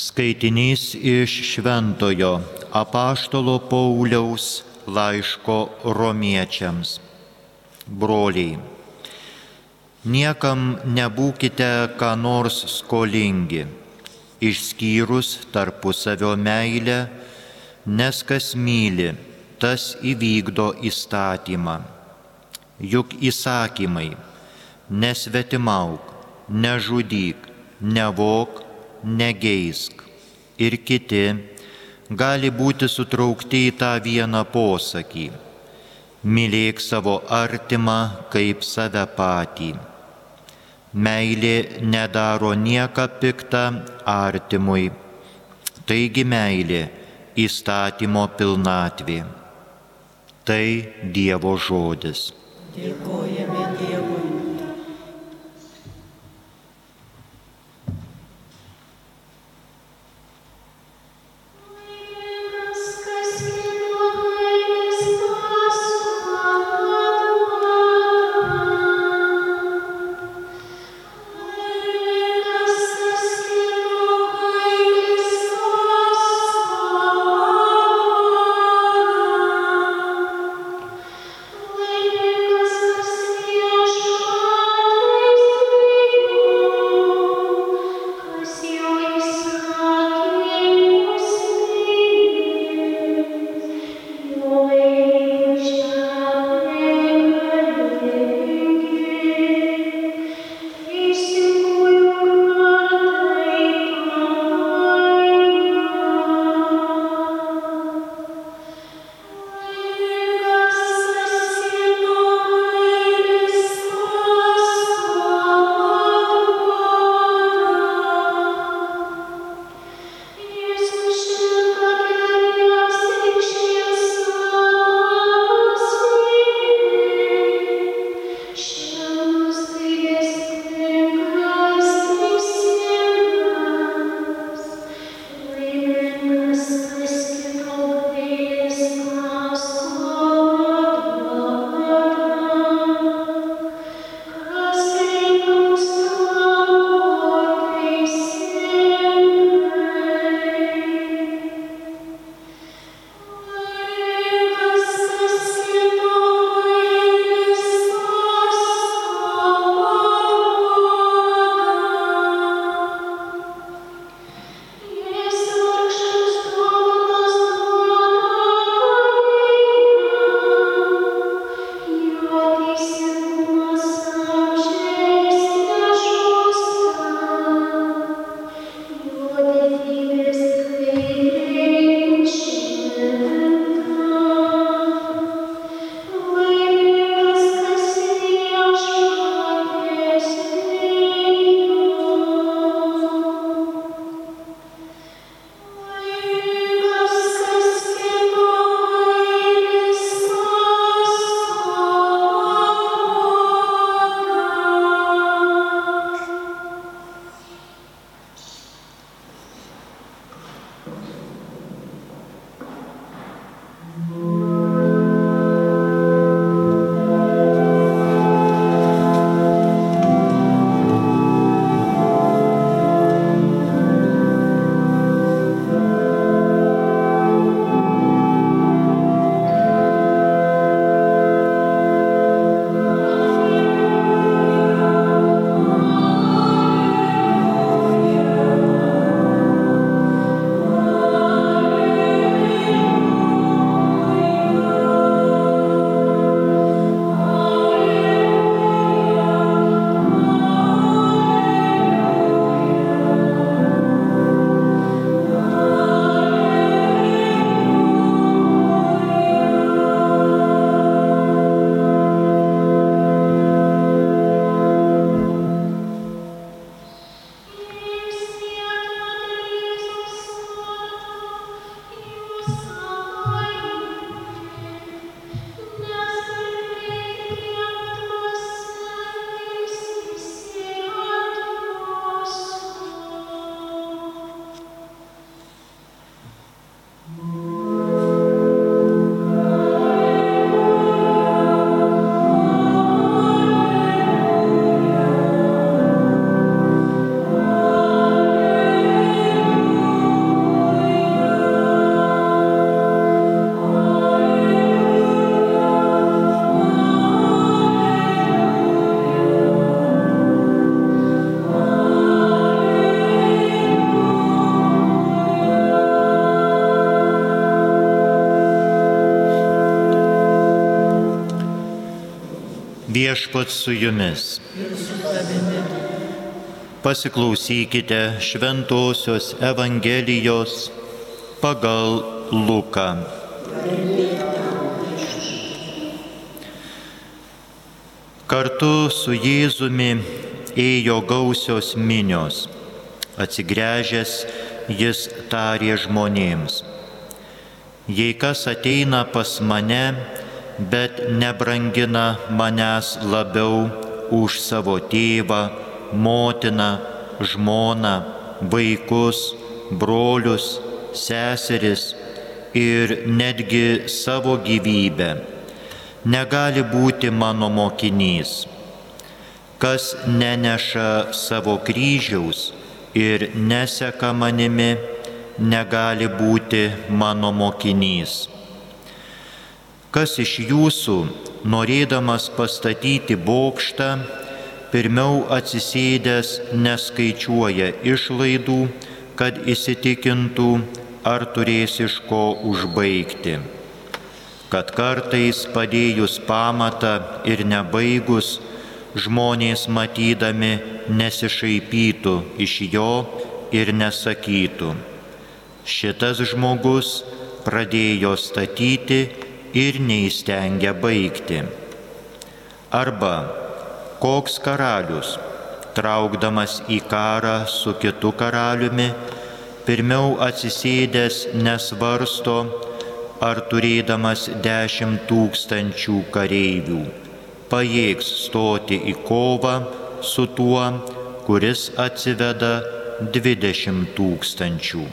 Skaitinys iš Šventojo apaštalo Pauliaus laiško romiečiams. Broliai, niekam nebūkite ką nors skolingi, išskyrus tarpusavio meilę, nes kas myli, tas įvykdo įstatymą. Juk įsakymai - nesvetimauk, nežudyk, nevok, negeisk ir kiti gali būti sutraukti į tą vieną posakį - mylėk savo artimą kaip save patį. Meilė nedaro nieką piktą artimui. Taigi meilė įstatymo pilnatvė. Tai Dievo žodis. Dėkojame Viešpat su jumis. Pasiklausykite Šventojios Evangelijos pagal Luką. Kartu su Jėzumi ėjo gausios minios. Atsigręžęs jis tarė žmonėms. Jei kas ateina pas mane, bet nebrangina manęs labiau už savo tėvą, motiną, žmoną, vaikus, brolius, seseris ir netgi savo gyvybę, negali būti mano mokinys. Kas neneša savo kryžiaus ir neseka manimi, negali būti mano mokinys. Kas iš jūsų, norėdamas pastatyti bokštą, pirmiau atsisėdęs neskaičiuoja išlaidų, kad įsitikintų, ar turės iš ko užbaigti. Kad kartais padėjus pamatą ir nebaigus, žmonės matydami nesišaipytų iš jo ir nesakytų. Šitas žmogus pradėjo statyti ir neįstengia baigti. Arba koks karalius, traukdamas į karą su kitu karaliumi, pirmiau atsisėdęs nesvarsto, ar turėdamas dešimt tūkstančių kareivių, pajėgs stoti į kovą su tuo, kuris atsiveda dvidešimt tūkstančių.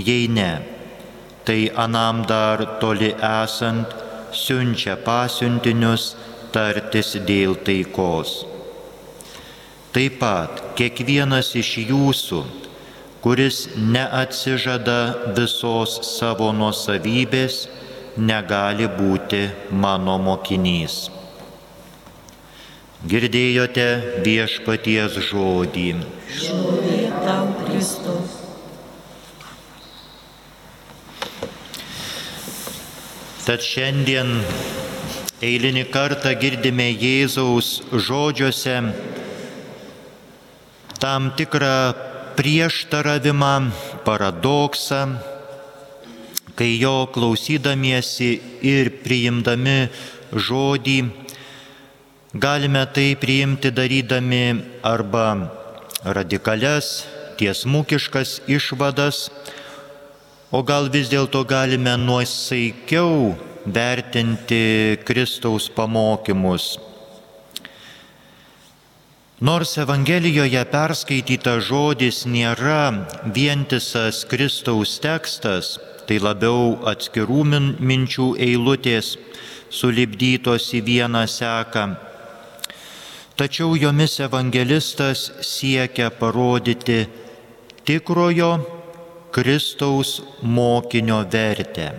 Jei ne, tai anam dar toli esant siunčia pasiuntinius tartis dėl taikos. Taip pat kiekvienas iš jūsų, kuris neatsižada visos savo nuosavybės, negali būti mano mokinys. Girdėjote viešpaties žodį. Šlovė tau, Kristus. Tad šiandien eilinį kartą girdime Jėzaus žodžiuose tam tikrą prieštaravimą, paradoksą, kai jo klausydamiesi ir priimdami žodį galime tai priimti darydami arba radikales, tiesmukiškas išvadas, O gal vis dėlto galime nuosaikiau vertinti Kristaus pamokymus. Nors Evangelijoje perskaitytas žodis nėra vientisas Kristaus tekstas, tai labiau atskirų min minčių eilutės sulibdytos į vieną seką. Tačiau jomis evangelistas siekia parodyti tikrojo Kristaus mokinio vertę.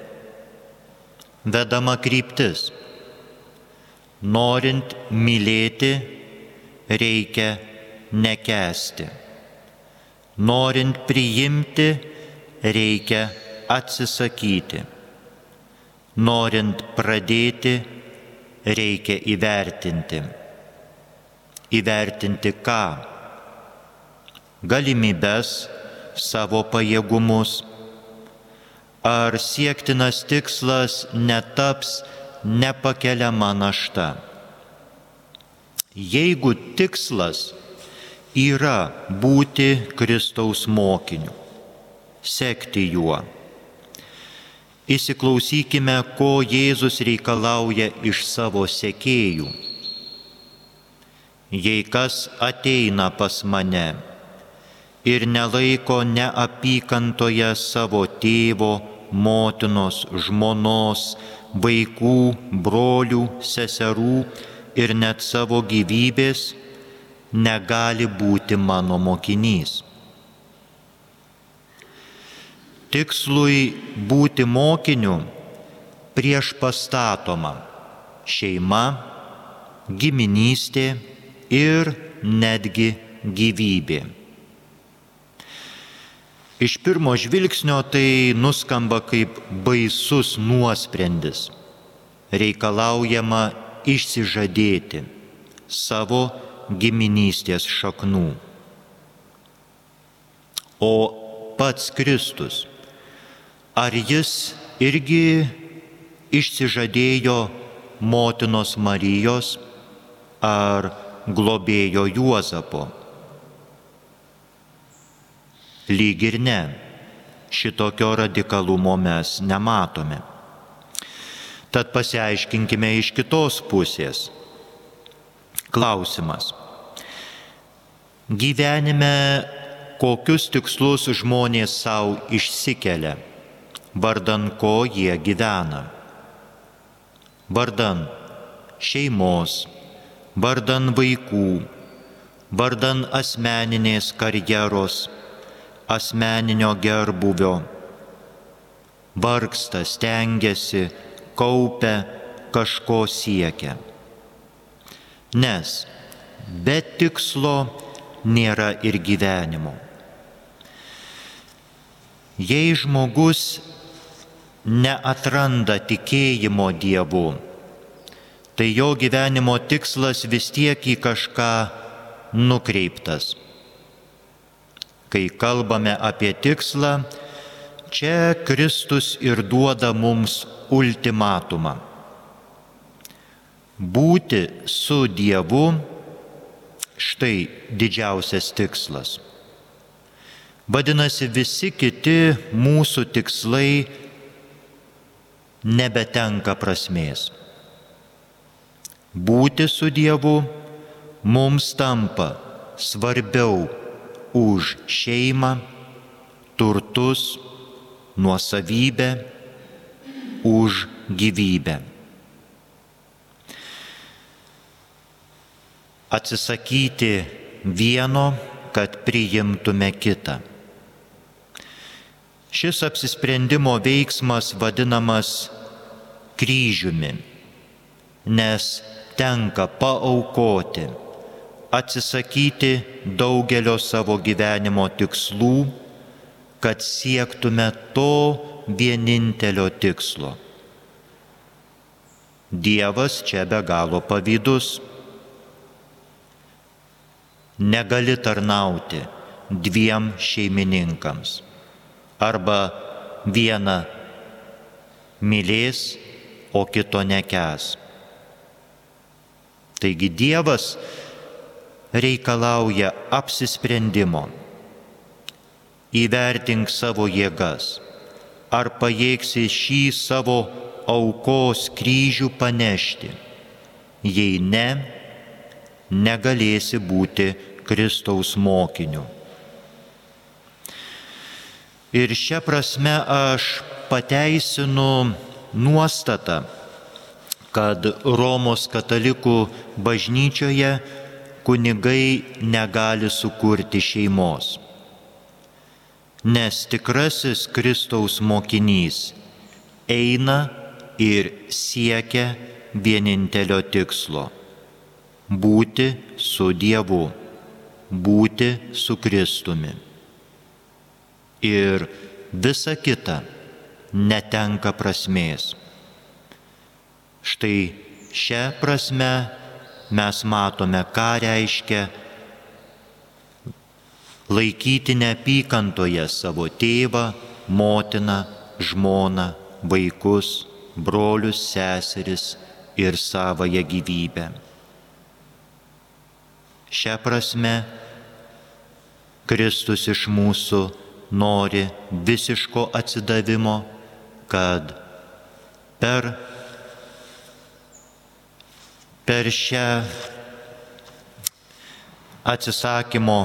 Vedama kryptis. Norint mylėti, reikia nekesti. Norint priimti, reikia atsisakyti. Norint pradėti, reikia įvertinti. Įvertinti ką? Galimybės savo pajėgumus. Ar siektinas tikslas netaps nepakeliama našta? Jeigu tikslas yra būti Kristaus mokiniu, sekti juo, įsiklausykime, ko Jėzus reikalauja iš savo sekėjų. Jei kas ateina pas mane, ir nelaiko neapykantoje savo tėvo, motinos, žmonos, vaikų, brolių, seserų ir net savo gyvybės, negali būti mano mokinys. Tikslui būti mokiniu prieš pastatoma šeima, giminystė ir netgi gyvybė. Iš pirmo žvilgsnio tai nuskamba kaip baisus nuosprendis. Reikalaujama išsižadėti savo giminystės šaknų. O pats Kristus, ar jis irgi išsižadėjo motinos Marijos ar globėjo Juozapo? Lyg ir ne, šitokio radikalumo mes nematome. Tad pasiaiškinkime iš kitos pusės. Klausimas. Gyvenime kokius tikslus žmonės savo išsikelia, vardan ko jie gyvena. Vardan šeimos, vardan vaikų, vardan asmeninės karjeros, asmeninio gerbuvio. Vargsta, stengiasi, kaupia, kažko siekia. Nes be tikslo nėra ir gyvenimo. Jei žmogus neatranda tikėjimo Dievu, tai jo gyvenimo tikslas vis tiek į kažką nukreiptas. Kai kalbame apie tikslą, čia Kristus ir duoda mums ultimatumą. Būti su Dievu štai didžiausias tikslas. Vadinasi, visi kiti mūsų tikslai nebetenka prasmės. Būti su Dievu mums tampa svarbiau už šeimą, turtus, nuosavybę, už gyvybę. Atsisakyti vieno, kad priimtume kitą. Šis apsisprendimo veiksmas vadinamas kryžiumi, nes tenka paaukoti atsisakyti daugelio savo gyvenimo tikslų, kad siektume to vienintelio tikslo. Dievas čia be galo pavydus. Negali tarnauti dviem šeimininkams. Arba vieną mylės, o kito nekes. Taigi Dievas reikalauja apsisprendimo. Įvertink savo jėgas. Ar pajėgsi šį savo aukos kryžių panešti? Jei ne, negalėsi būti Kristaus mokiniu. Ir šią prasme aš pateisinu nuostatą, kad Romos katalikų bažnyčioje kunigai negali sukurti šeimos. Nes tikrasis Kristaus mokinys eina ir siekia vienintelio tikslo - būti su Dievu, būti su Kristumi. Ir visa kita netenka prasmės. Štai šią prasme mes matome, ką reiškia laikyti neapykantoje savo tėvą, motiną, žmoną, vaikus, brolius, seseris ir savoją gyvybę. Šią prasme Kristus iš mūsų nori visiško atsidavimo, kad per per šią atsisakymo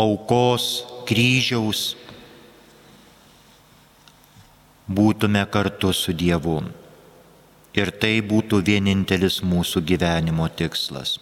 aukos kryžiaus būtume kartu su Dievu. Ir tai būtų vienintelis mūsų gyvenimo tikslas.